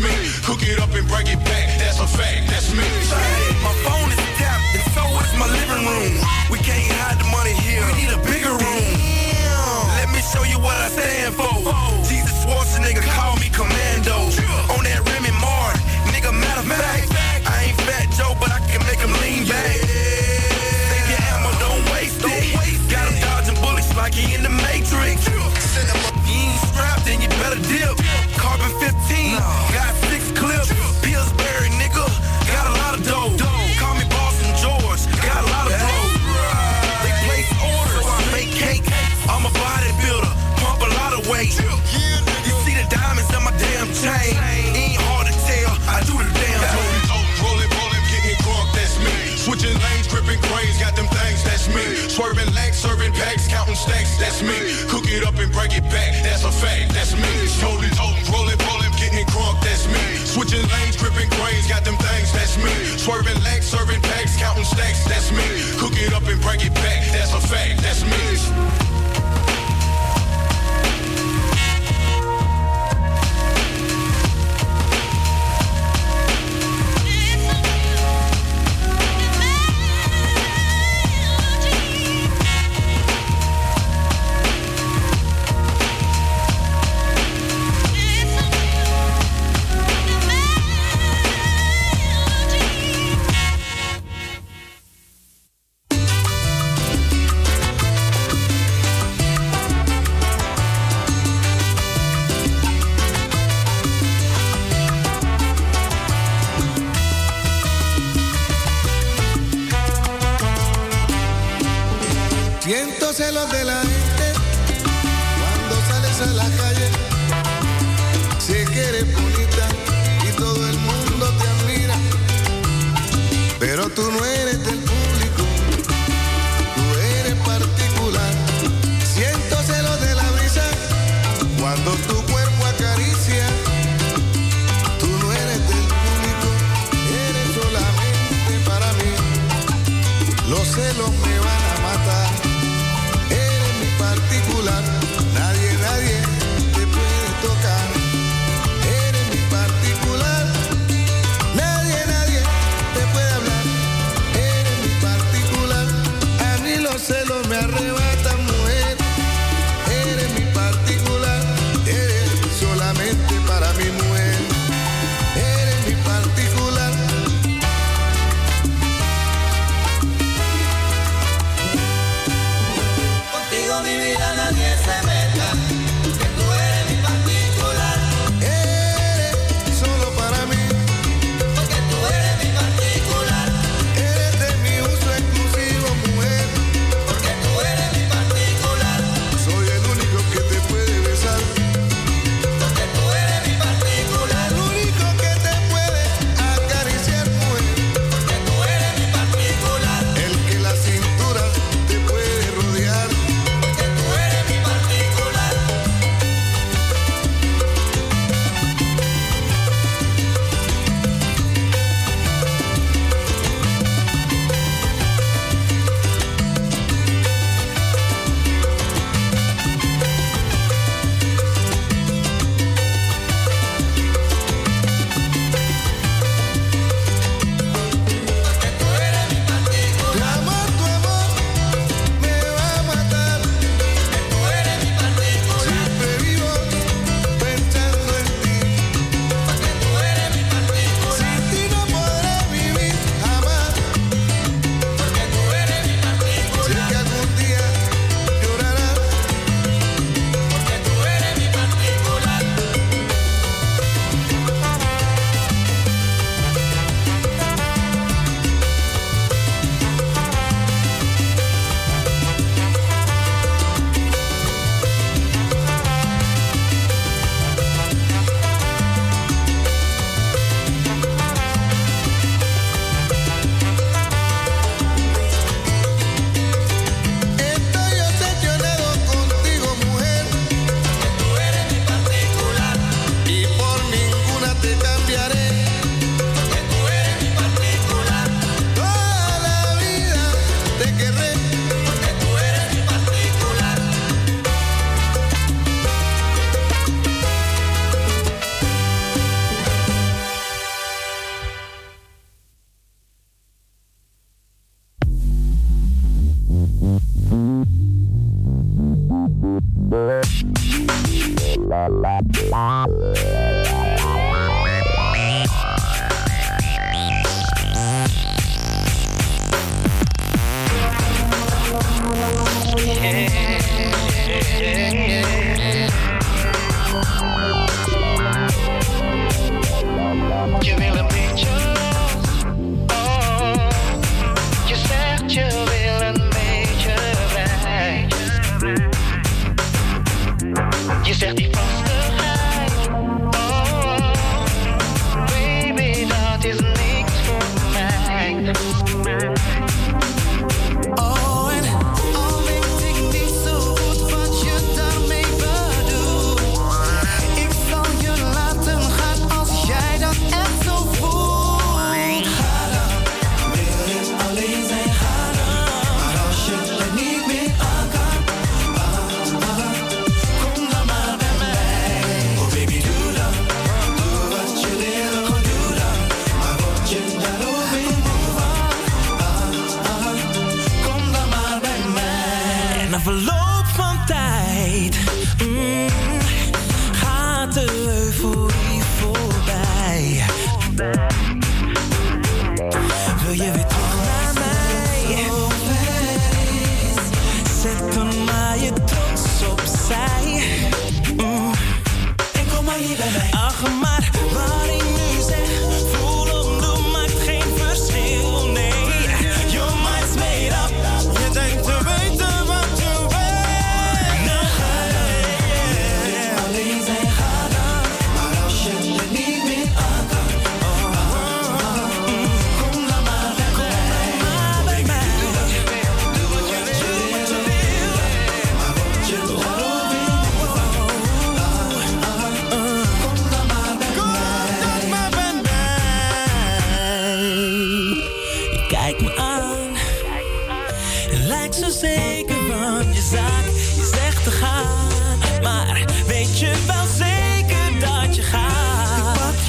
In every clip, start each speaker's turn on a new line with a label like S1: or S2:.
S1: me.
S2: Cook it up and break it back, that's a fact. break it back. That's a fact, that's me. Rolling, rolling, rolling, getting crunk, that's me. Switching lanes, gripping grains, got them things, that's me. Swerving legs, serving packs, counting stacks, that's me. Cook it up and break it back, that's a fact, that's me.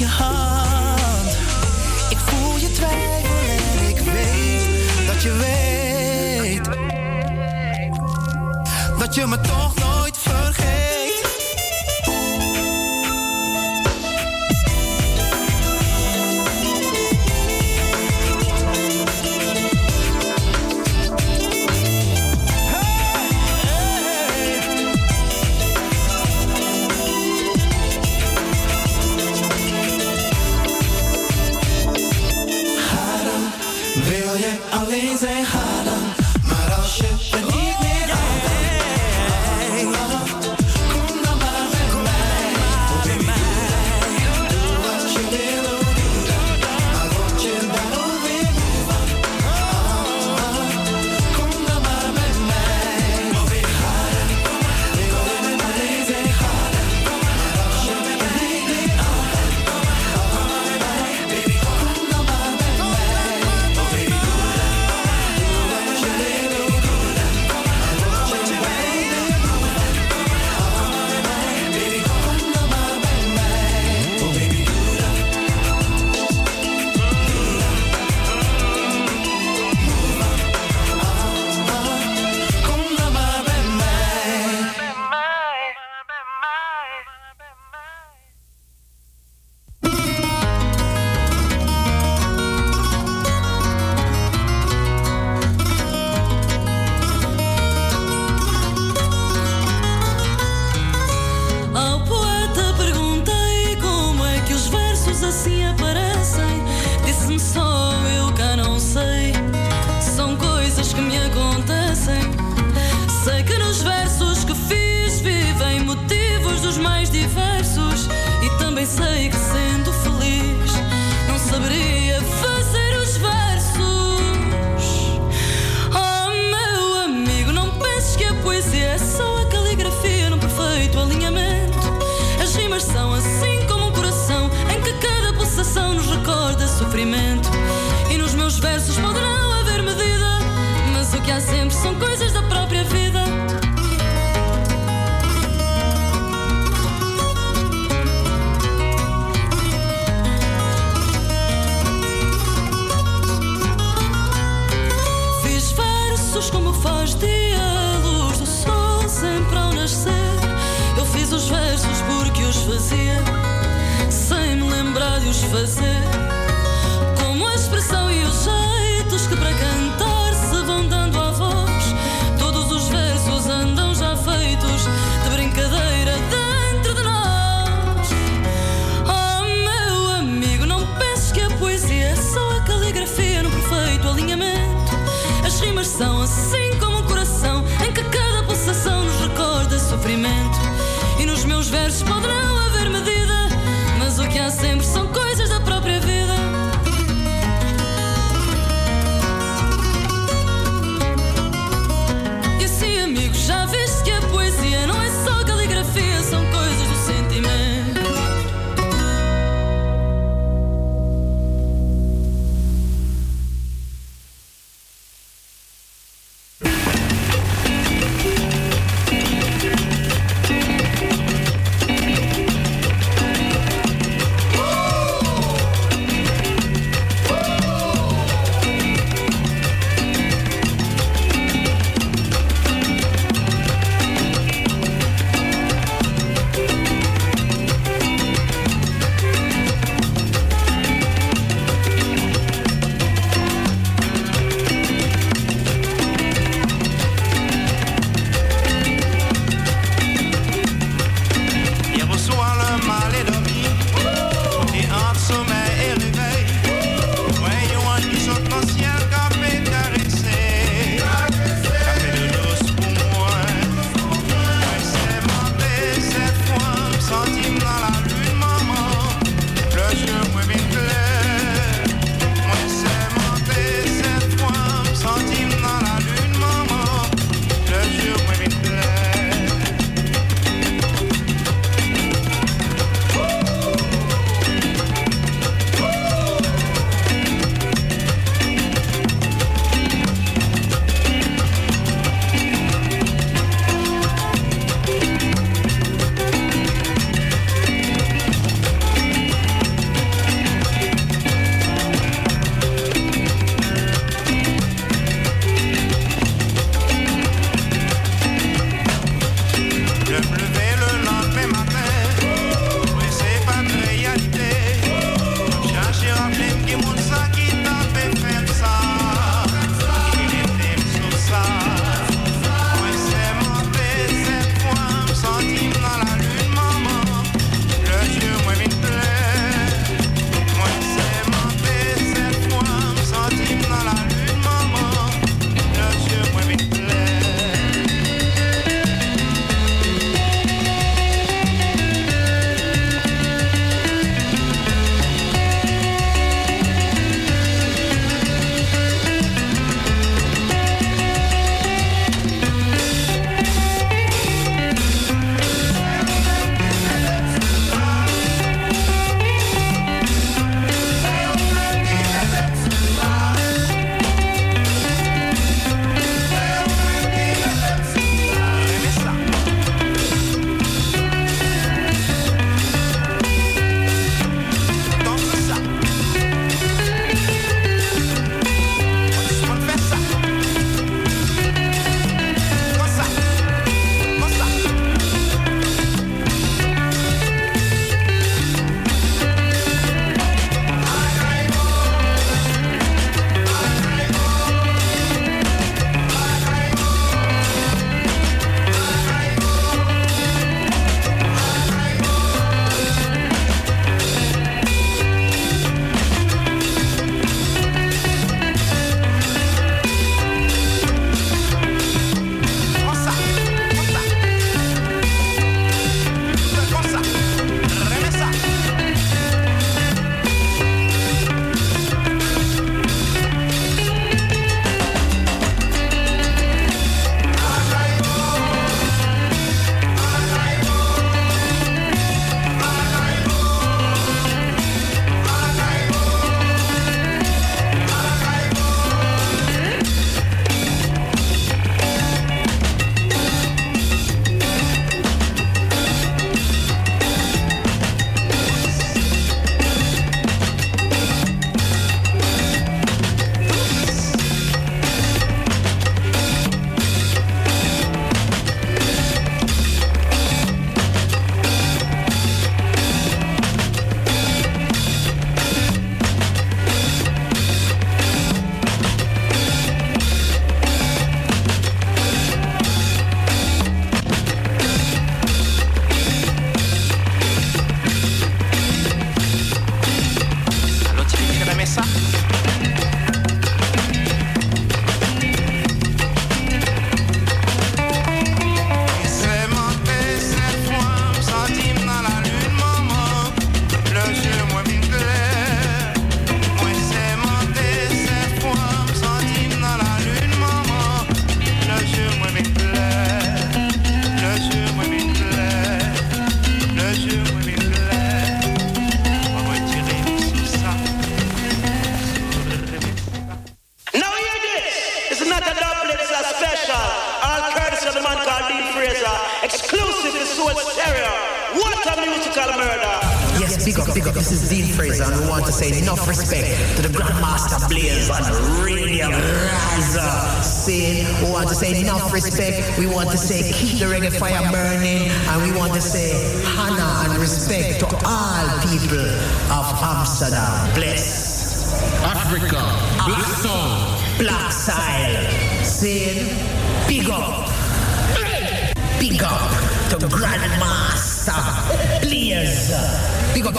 S3: hand. Ik voel je twijfel en ik weet dat je weet dat je me toch
S4: nog.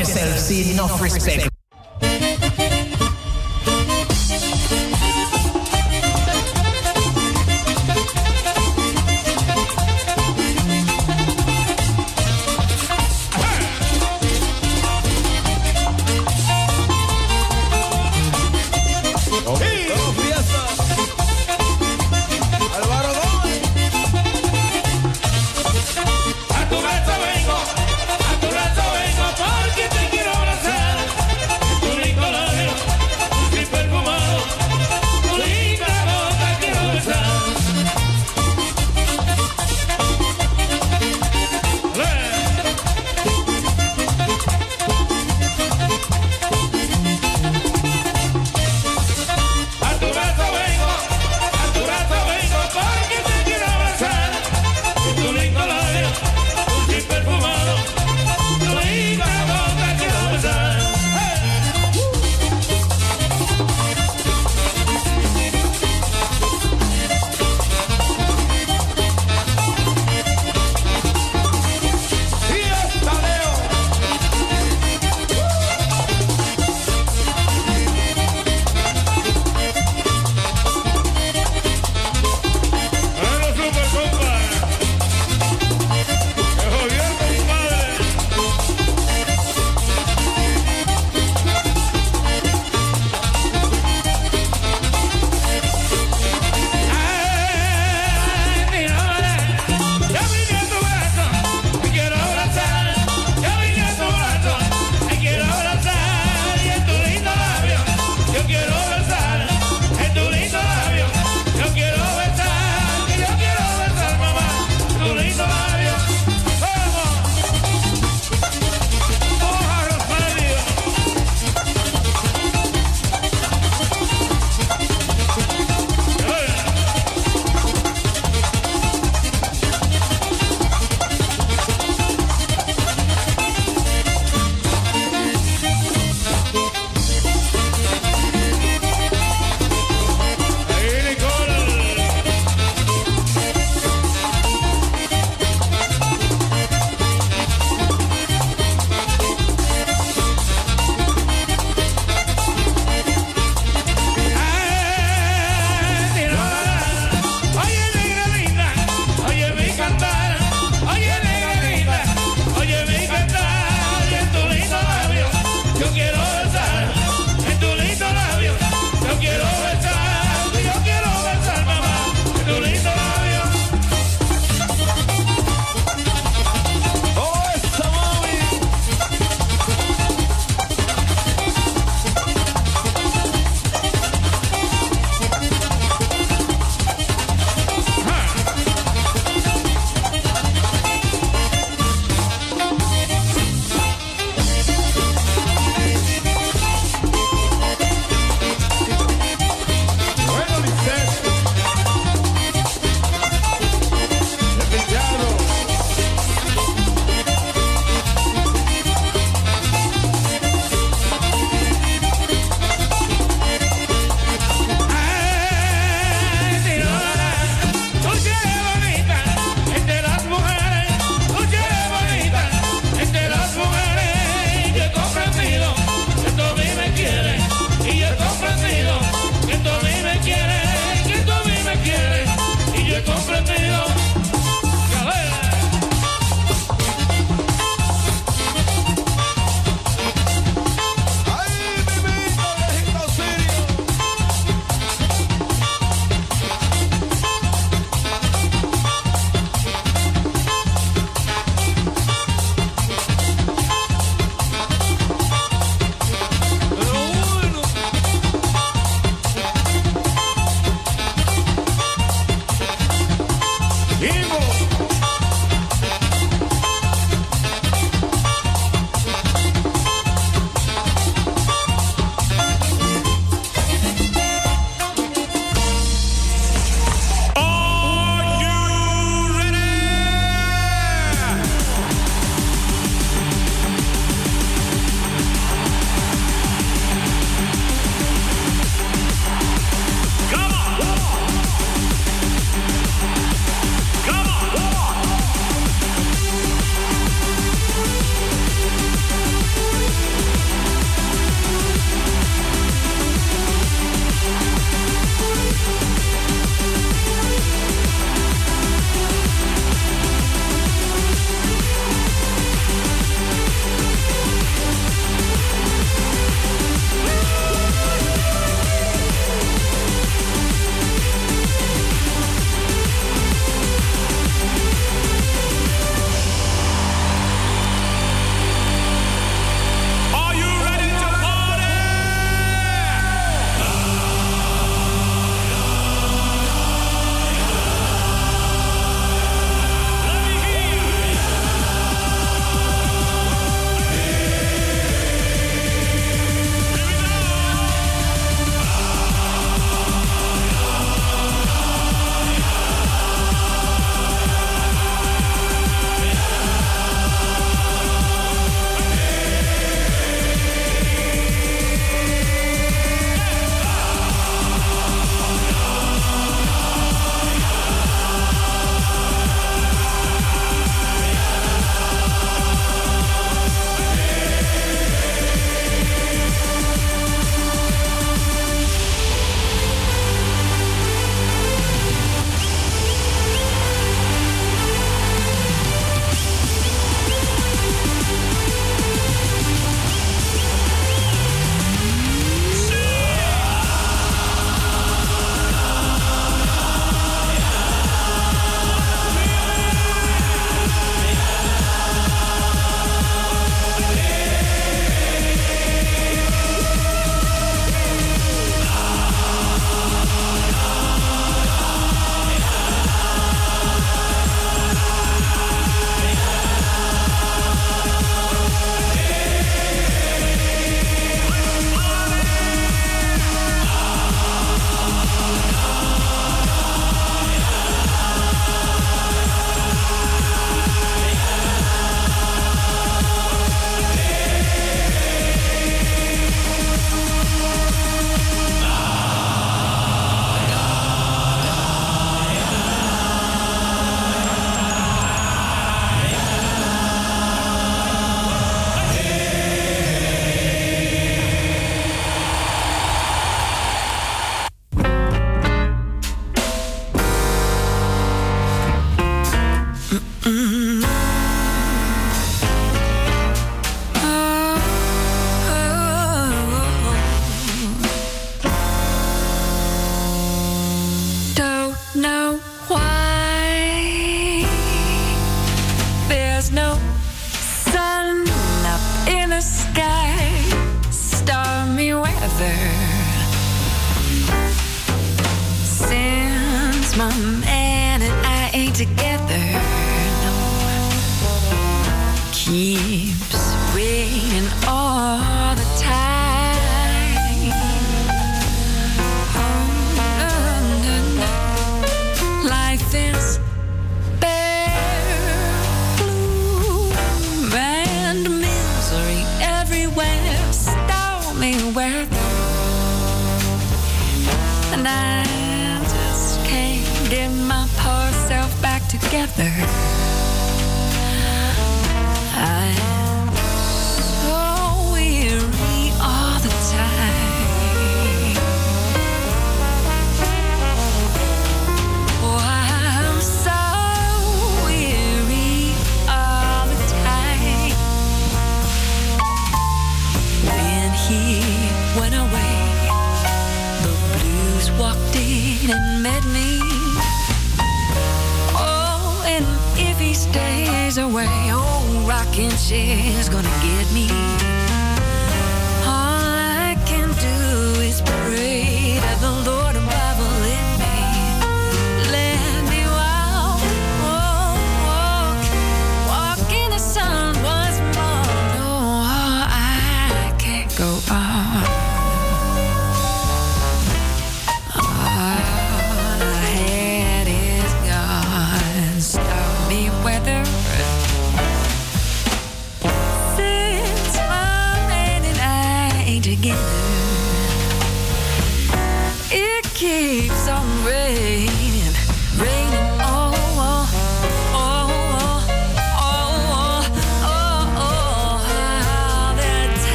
S4: Yourself, see enough respect.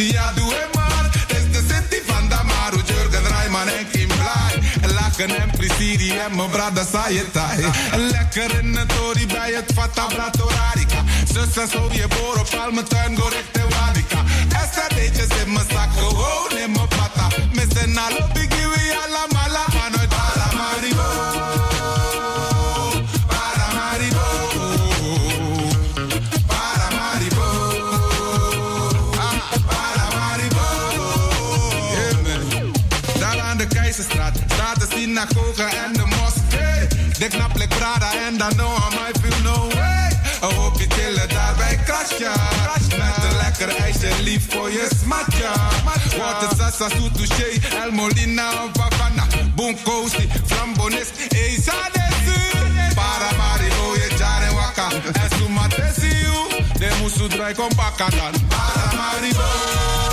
S5: Via Doe maar. Het is de city van Damaru, Jurgen Raymann en Kim Blij. Lachen en Prisiri en mijn brada Sayetai. Lekker oh, in het tori bij het Fata Bratorarica. Zus en zo je boor op al mijn tuin, go rechte wadika. SRD'tjes in mijn zak, gewoon in mijn pata. Missen alle biggie, we alla moskee. De knaplik Prada en dan no, I might feel no way. Een hoopje chillen daar bij Krasja. Met een lekker ijsje, lief voor je smatja. Water sasa, su touché, El Molina of Havana. Boom coasty, flambonis, Eza desi. Para Maribo, je jaren waka. En su matesi you, de musu dry kom pakadan. Para Maribo.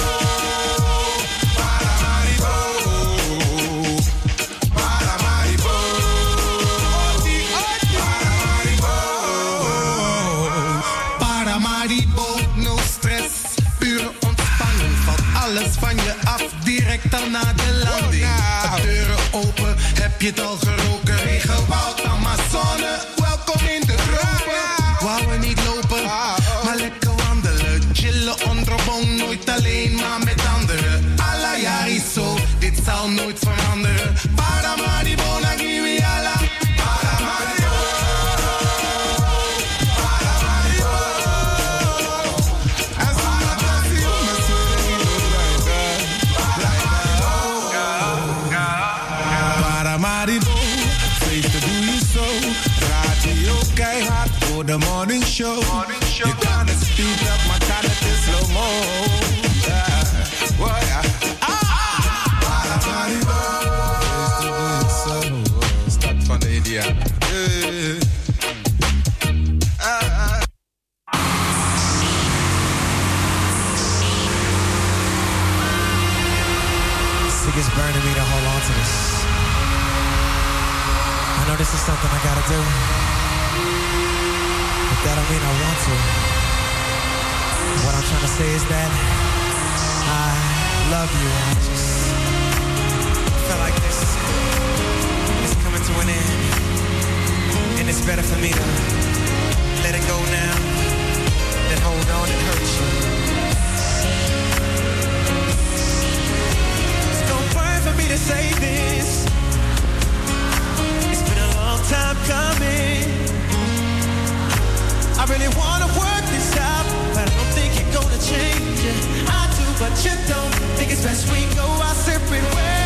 S6: Direct dan na de landing. De deuren open, heb je het al geroken?
S7: Do. But that don't mean I want to. What I'm trying to say is that I love you. I just feel like this is coming to an end. And it's better for me to let it go now than hold on and hurt you. It's gonna for me to say time coming. I really wanna work this out, but I don't think you're gonna change it. I do, but you don't. Think it's best we go our separate ways.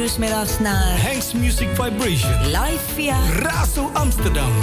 S8: Uur tot 4 uur 's middags naar
S9: Hanks Music Vibration.
S8: Live via
S9: Razo Amsterdam.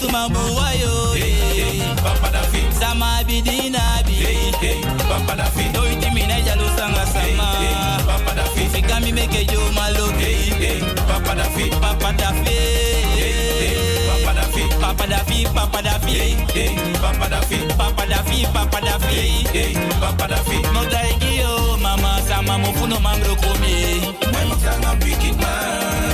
S10: suma buwayo sama bidina bi doiti mina jalo sanga sama fika meke jo malo papa Dafi, papa Dafi, papa Dafi, papa Dafi, papa Dafi, papa Dafi, papa Dafi, papa Dafi, no daigi mama sama mo funo mamro komi I'm a wicked man